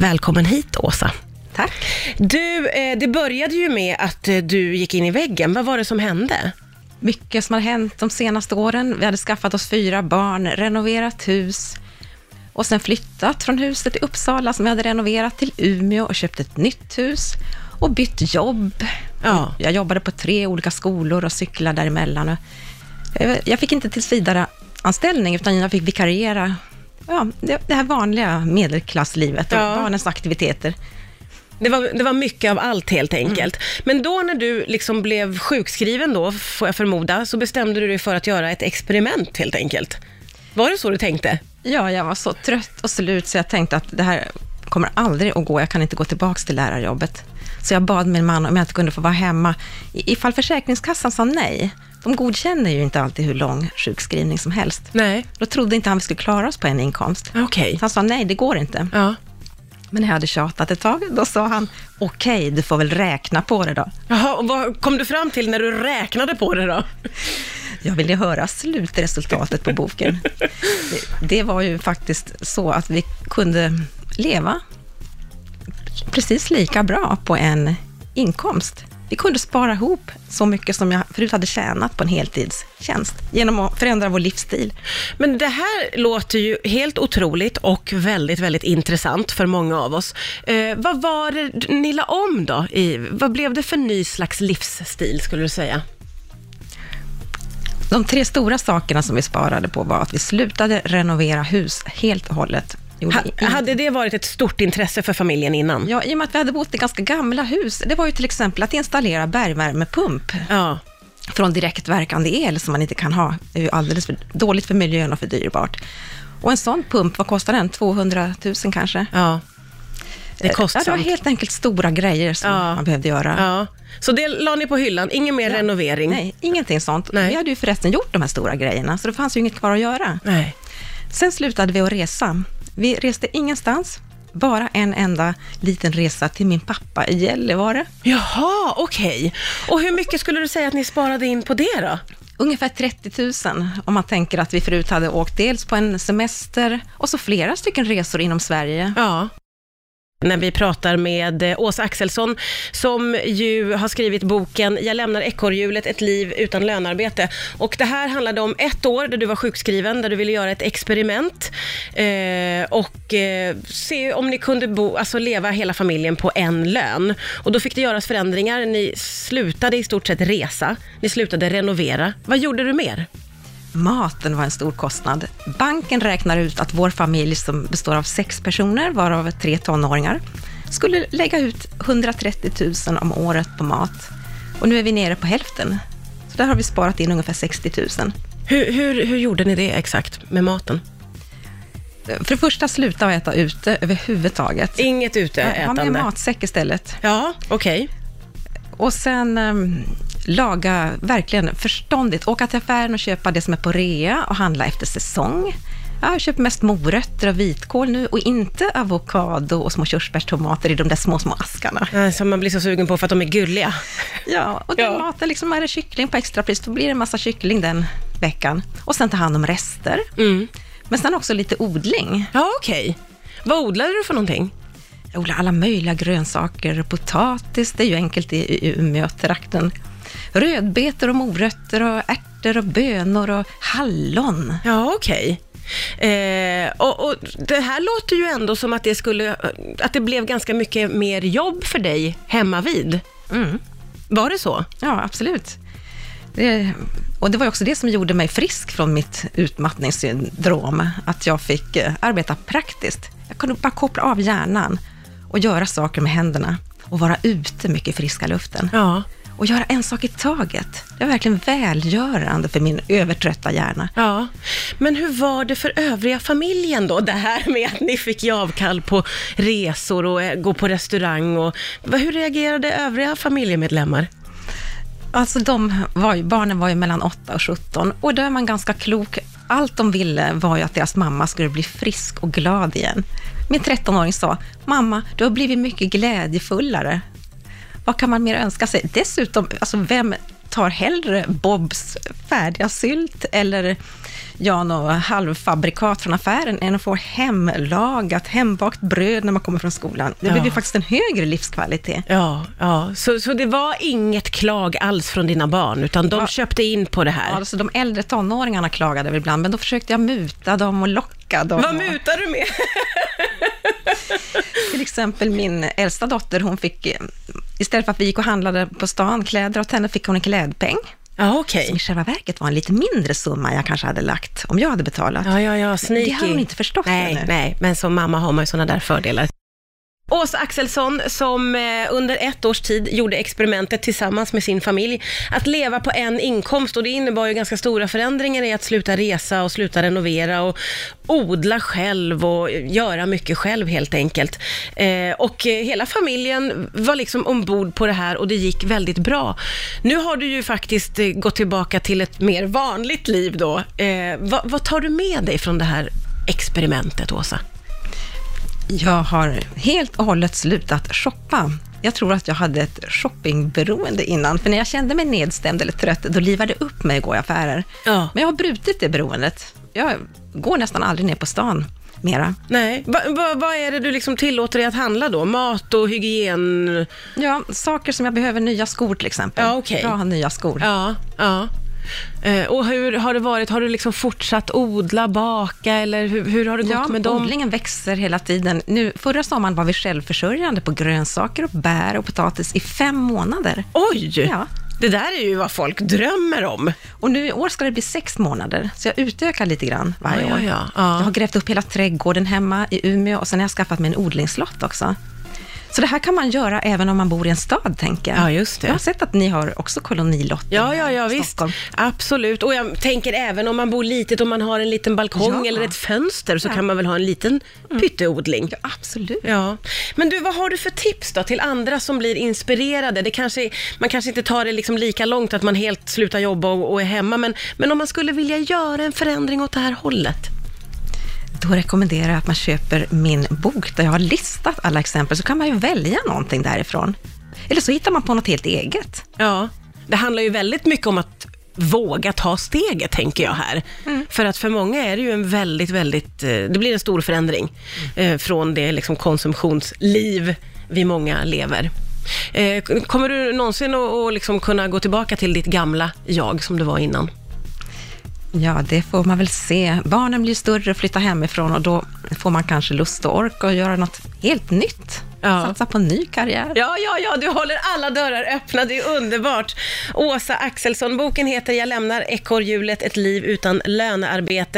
Välkommen hit Åsa. Tack. Du, eh, det började ju med att eh, du gick in i väggen. Vad var det som hände? Mycket som har hänt de senaste åren. Vi hade skaffat oss fyra barn, renoverat hus och sen flyttat från huset i Uppsala som vi hade renoverat till Umeå och köpt ett nytt hus och bytt jobb. Ja. Jag jobbade på tre olika skolor och cyklade däremellan. Och jag fick inte tills vidare anställning utan jag fick vikariera. Ja, det, det här vanliga medelklasslivet och Ja. barnens aktiviteter. Det var, det var mycket av allt helt enkelt. Men då när du liksom blev sjukskriven då, får jag förmoda, så bestämde du dig för att göra ett experiment helt enkelt. Var det så du tänkte? Ja, jag var så trött och slut så jag tänkte att det här kommer aldrig att gå. Jag kan inte gå tillbaka till lärarjobbet. Så jag bad min man om jag inte kunde få vara hemma i- ifall Försäkringskassan sa nej. De godkänner ju inte alltid hur lång sjukskrivning som helst. Nej. Då trodde inte han vi skulle klara oss på en inkomst. Okej. Så han sa nej, det går inte. Ja. Men när jag hade tjatat ett tag, då sa han okej, du får väl räkna på det då. Jaha, och vad kom du fram till när du räknade på det då? Jag ville höra slutresultatet på boken. Det, det var ju faktiskt så att vi kunde leva precis lika bra på en inkomst. Vi kunde spara ihop så mycket som jag förut hade tjänat på en heltidstjänst genom att förändra vår livsstil. Men det här låter ju helt otroligt och väldigt, väldigt intressant för många av oss. Eh, vad var det ni la om då? I, vad blev det för ny slags livsstil skulle du säga? De tre stora sakerna som vi sparade på var att vi slutade renovera hus helt och hållet. Ha, hade det varit ett stort intresse för familjen innan? Ja, i och med att vi hade bott i ganska gamla hus. Det var ju till exempel att installera bergvärmepump Ja. från direktverkande el som man inte kan ha. Det är ju alldeles för dåligt för miljön och för dyrbart. Och en sån pump, vad kostar den? 200 000 kanske? ja. Det är Ja, det var kostsamt. helt enkelt stora grejer som Ja. man behövde göra. Ja. Så det la ni på hyllan, ingen mer renovering? Nej, ingenting sånt. Nej. Vi hade ju förresten gjort de här stora grejerna, så det fanns ju inget kvar att göra. Nej. Sen slutade vi att resa. Vi reste ingenstans, bara en enda liten resa till min pappa i Gällivare. Jaha, okej. Och hur mycket skulle du säga att ni sparade in på det då? Ungefär 30 000 om man tänker att vi förut hade åkt dels på en semester och så flera stycken resor inom Sverige. Ja. När vi pratar med eh, Åsa Axelsson, som ju har skrivit boken Jag lämnar ekorrhjulet, ett liv utan lönarbete. Och det här handlade om ett år där du var sjukskriven, där du ville göra ett experiment eh, och eh, se om ni kunde bo, alltså leva hela familjen på en lön. Och då fick det göras förändringar. Ni slutade i stort sett resa, ni slutade renovera. Vad gjorde du mer? Maten var en stor kostnad. Banken räknar ut att vår familj som består av sex personer, varav tre tonåringar, skulle lägga ut 130 000 om året på mat. Och nu är vi nere på hälften. Så där har vi sparat in ungefär 60 000. Hur, hur, hur gjorde ni det exakt med maten? För det första, sluta att äta ute överhuvudtaget. Inget Ha uteätande? med matsäck istället. Ja, okej. Och sen ehm, laga verkligen förståndigt. Åka till affären och köpa det som är på rea och handla efter säsong. Ja, Jag köper mest morötter och vitkål nu och inte avokado och små körsbärstomater i de där små, små askarna. Som man blir så sugen på för att de är gulliga. Ja, och den Ja. maten, liksom, är det kyckling på extrapris, då blir det en massa kyckling den veckan. Och sen ta hand om rester. Mm. Men sen också lite odling. Ja, okej. Vad odlade du för någonting? Jag odlar alla möjliga grönsaker, potatis, det är ju enkelt i, i Umeå-trakten. Rödbetor och morötter och ärtor och bönor och hallon. Ja, okej. Eh, och, och det här låter ju ändå som att det skulle, att det blev ganska mycket mer jobb för dig hemma vid. Mm. Var det så? Ja, absolut. Det, och det var också det som gjorde mig frisk från mitt utmattningssyndrom, att jag fick eh, arbeta praktiskt. Jag kunde bara koppla av hjärnan och göra saker med händerna och vara ute mycket i friska luften. Ja. Och göra en sak i taget. Det var verkligen välgörande för min övertrötta hjärna. Ja, men hur var det för övriga familjen då? Det här med att ni fick ge avkall på resor och eh, gå på restaurang och hur reagerade övriga familjemedlemmar? Alltså de var ju, barnen var ju mellan 8 och 17 och då är man ganska klok. Allt de ville var ju att deras mamma skulle bli frisk och glad igen. Min 13-åring sa, mamma, du har blivit mycket glädjefullare. Vad kan man mer önska sig? Dessutom, alltså vem tar hellre Bobs färdiga sylt eller ja, något halvfabrikat från affären än att få hemlagat, hembakt bröd när man kommer från skolan. Det Ja. blir ju faktiskt en högre livskvalitet. Ja, ja. Så, så det var inget klag alls från dina barn, utan de Ja. köpte in på det här? Alltså de äldre tonåringarna klagade väl ibland, men då försökte jag muta dem och locka dem. Vad och- mutar du med? Till exempel min äldsta dotter, hon fick, istället för att vi gick och handlade på stan kläder åt henne, fick hon en klädpeng. Ja, okej. Som i själva verket var en lite mindre summa jag kanske hade lagt om jag hade betalat. Ja, ja, ja, sneaky. Det har hon inte förstått nej, ännu. nej, men som mamma har man ju sådana där fördelar. Åsa Axelsson som eh, under ett års tid gjorde experimentet tillsammans med sin familj att leva på en inkomst och det innebar ju ganska stora förändringar i att sluta resa och sluta renovera och odla själv och göra mycket själv helt enkelt. Eh, och eh, hela familjen var liksom ombord på det här och det gick väldigt bra. Nu har du ju faktiskt gått tillbaka till ett mer vanligt liv då. Vad tar du med dig från det här experimentet, Åsa? Jag har helt och hållet slutat shoppa. Jag tror att jag hade ett shoppingberoende innan, för när jag kände mig nedstämd eller trött, då livade det upp mig att gå i affärer. Ja. Men jag har brutit det beroendet. Jag går nästan aldrig ner på stan mera. Nej, Va, va, vad är det du liksom tillåter dig att handla då? Mat och hygien? Ja, saker som jag behöver, nya skor till exempel. Ja, okej. Bra att ha nya skor. Ja, ja. Eh, och hur har det varit? Har du liksom fortsatt odla, baka eller hur, hur har det gått Ja, med dem? odlingen växer hela tiden. Nu, förra sommaren var vi självförsörjande på grönsaker och bär och potatis i fem månader. Oj! Ja. Det där är ju vad folk drömmer om. Och nu i år ska det bli sex månader, så jag utökar lite grann varje Ja, ja, år. ja, ja. Jag har grävt upp hela trädgården hemma i Umeå och sen har jag skaffat mig en odlingslott också. Så det här kan man göra även om man bor i en stad, tänker jag. Ja, just det. Jag har sett att ni har också kolonilotter Ja, ja, ja, visst. Stockholm. Absolut. Och jag tänker även om man bor litet och man har en liten balkong Ja. eller ett fönster så Ja. kan man väl ha en liten pytteodling. Ja, absolut. Ja, men du, vad har du för tips då till andra som blir inspirerade? Det kanske, man kanske inte tar det liksom lika långt att man helt slutar jobba och, och är hemma, men, men om man skulle vilja göra en förändring åt det här hållet? Då rekommenderar jag att man köper min bok där jag har listat alla exempel, så kan man ju välja någonting därifrån. Eller så hittar man på något helt eget. Ja, det handlar ju väldigt mycket om att våga ta steget, tänker jag här. För att för många är det ju en väldigt, väldigt, eh, det blir en stor förändring eh, från det liksom konsumtionsliv vi många lever. Eh, kommer du någonsin att att liksom kunna gå tillbaka till ditt gamla jag som du var innan? Ja, det får man väl se. Barnen blir större och flyttar hemifrån och då får man kanske lust och ork att göra något helt nytt. Ja. Satsa på en ny karriär. Ja, ja, ja, du håller alla dörrar öppna, det är underbart. Åsa Axelsson, boken heter Jag lämnar ekorrhjulet, ett liv utan lönearbete.